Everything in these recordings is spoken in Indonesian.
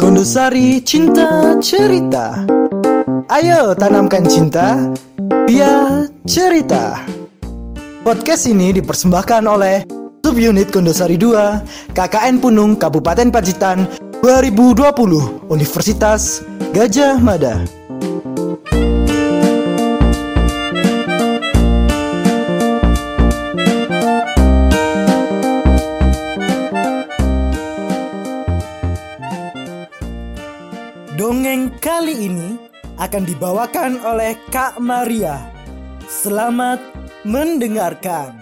Kondusari Cinta Cerita. Ayo tanamkan cinta Via cerita. Podcast ini dipersembahkan oleh Subunit Kondosari 2 KKN Punung Kabupaten Pacitan 2020 Universitas Gajah Mada Kali ini akan dibawakan oleh Kak Maria. Selamat mendengarkan.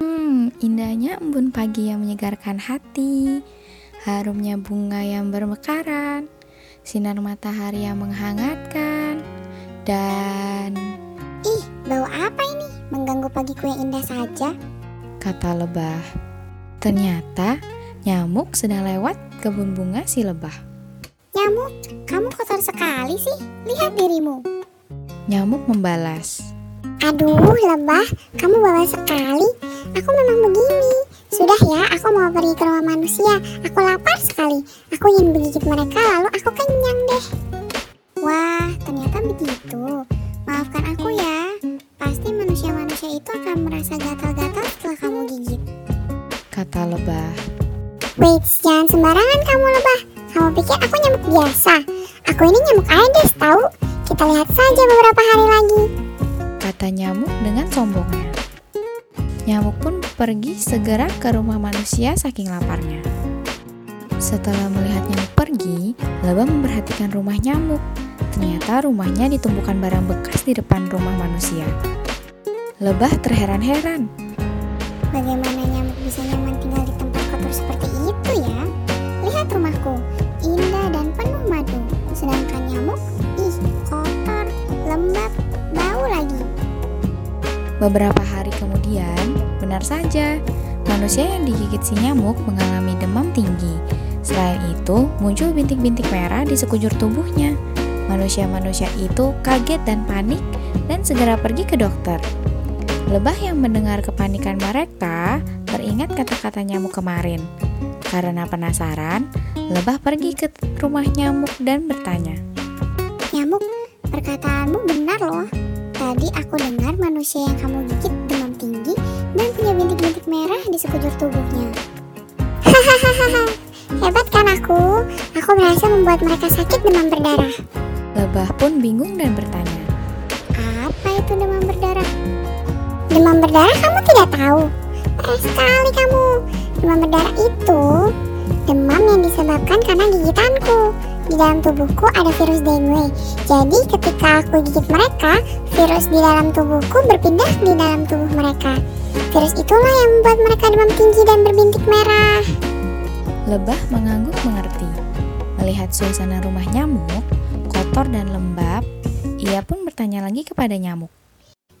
Hmm, indahnya embun pagi yang menyegarkan hati, harumnya bunga yang bermekaran, sinar matahari yang menghangatkan, dan Ih, bau apa ini? Mengganggu pagiku yang indah saja. kata lebah. Ternyata nyamuk sedang lewat kebun bunga si lebah. Nyamuk, kamu kotor sekali sih. Lihat dirimu. Nyamuk membalas. Aduh, lebah, kamu bawel sekali. Aku memang begini. Sudah ya, aku mau pergi ke rumah manusia. Aku lapar sekali. Aku ingin menggigit mereka, lalu aku kenyang deh. Wah, ternyata begitu. Maafkan aku ya. Pasti manusia-manusia itu akan merasa gatal-gatal setelah kamu gigit. Kata lebah. Wait, jangan sembarangan kamu lebah. Kamu pikir aku nyamuk biasa? Aku ini nyamuk Aedes tahu. Kita lihat saja beberapa hari lagi. Kata nyamuk dengan sombongnya. Nyamuk pun pergi segera ke rumah manusia saking laparnya. Setelah melihat nyamuk pergi, lebah memperhatikan rumah nyamuk. Ternyata rumahnya ditumpukan barang bekas di depan rumah manusia. Lebah terheran-heran. Bagaimana nyamuk bisa nyaman tinggal di tempat kotor seperti itu ya? Lihat rumahku, indah dan penuh madu. Sedangkan nyamuk, ih kotor, lembab, bau lagi. Beberapa benar saja, manusia yang digigit si nyamuk mengalami demam tinggi. Selain itu, muncul bintik-bintik merah di sekujur tubuhnya. Manusia-manusia itu kaget dan panik dan segera pergi ke dokter. Lebah yang mendengar kepanikan mereka teringat kata-kata nyamuk kemarin. Karena penasaran, lebah pergi ke rumah nyamuk dan bertanya. Nyamuk, perkataanmu benar loh. Tadi aku dengar manusia yang kamu gigit dan punya bintik-bintik merah di sekujur tubuhnya. Hahaha, hebat kan aku? Aku berhasil membuat mereka sakit demam berdarah. Lebah pun bingung dan bertanya. Apa itu demam berdarah? Demam berdarah kamu tidak tahu? Parah sekali kamu. Demam berdarah itu demam yang disebabkan karena gigitanku. Di dalam tubuhku ada virus dengue. Jadi ketika aku gigit mereka, virus di dalam tubuhku berpindah di dalam tubuh mereka. Virus itulah yang membuat mereka demam tinggi dan berbintik merah. Lebah mengangguk mengerti. Melihat suasana rumah nyamuk, kotor dan lembab, ia pun bertanya lagi kepada nyamuk.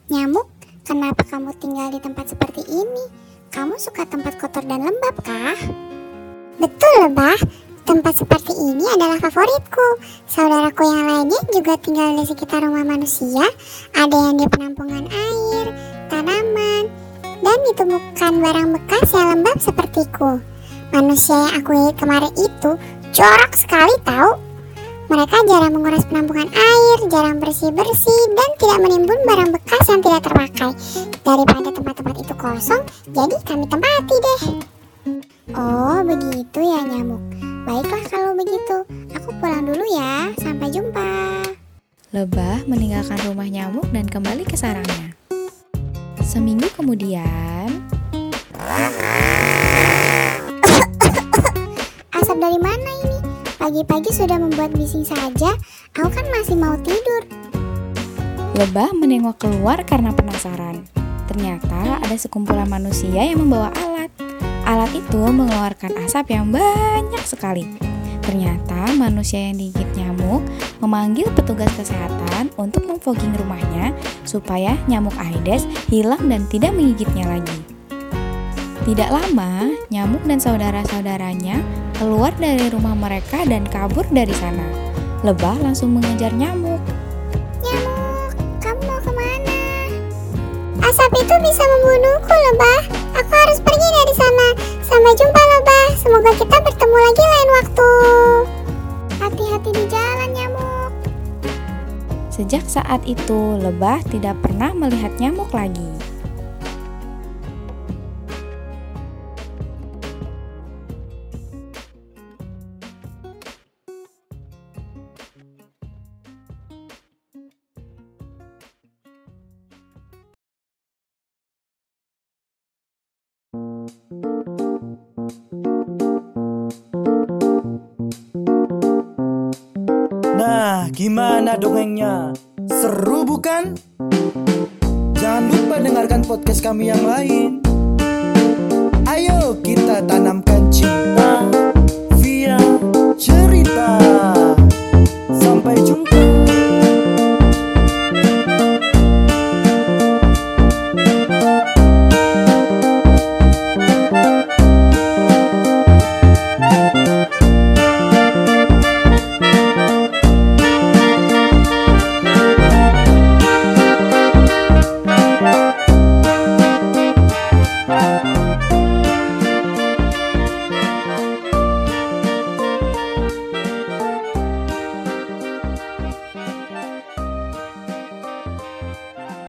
Nyamuk, kenapa kamu tinggal di tempat seperti ini? Kamu suka tempat kotor dan lembab kah? Betul lebah, tempat seperti ini adalah favoritku. Saudaraku yang lainnya juga tinggal di sekitar rumah manusia. Ada yang di penampungan air, tanaman, dan ditemukan barang bekas yang lembab sepertiku. Manusia yang aku lihat kemarin itu jorok sekali tahu. Mereka jarang menguras penampungan air, jarang bersih-bersih, dan tidak menimbun barang bekas yang tidak terpakai. Daripada tempat-tempat itu kosong, jadi kami tempati deh. Oh, begitu ya nyamuk. Baiklah kalau begitu. Aku pulang dulu ya. Sampai jumpa. Lebah meninggalkan rumah nyamuk dan kembali ke sarangnya. Seminggu kemudian, Asap dari mana ini? Pagi-pagi sudah membuat bising saja. Aku kan masih mau tidur. lebah menengok keluar karena penasaran. Ternyata ada sekumpulan manusia yang membawa alat. Alat itu mengeluarkan asap yang banyak sekali. Ternyata manusia yang digigit nyamuk memanggil petugas kesehatan untuk memfogging rumahnya supaya nyamuk Aedes hilang dan tidak menggigitnya lagi. Tidak lama, nyamuk dan saudara-saudaranya keluar dari rumah mereka dan kabur dari sana. Lebah langsung mengejar nyamuk. Nyamuk, kamu mau ke mana? Asap itu bisa membunuhku, Lebah. Aku harus pergi dari sana. Sampai jumpa, Lebah. Semoga kita bertemu lagi Sejak saat itu, lebah tidak pernah melihat nyamuk lagi. Nah, gimana dongengnya? Seru bukan? Jangan lupa dengarkan podcast kami yang lain. Ayo kita tanamkan cinta.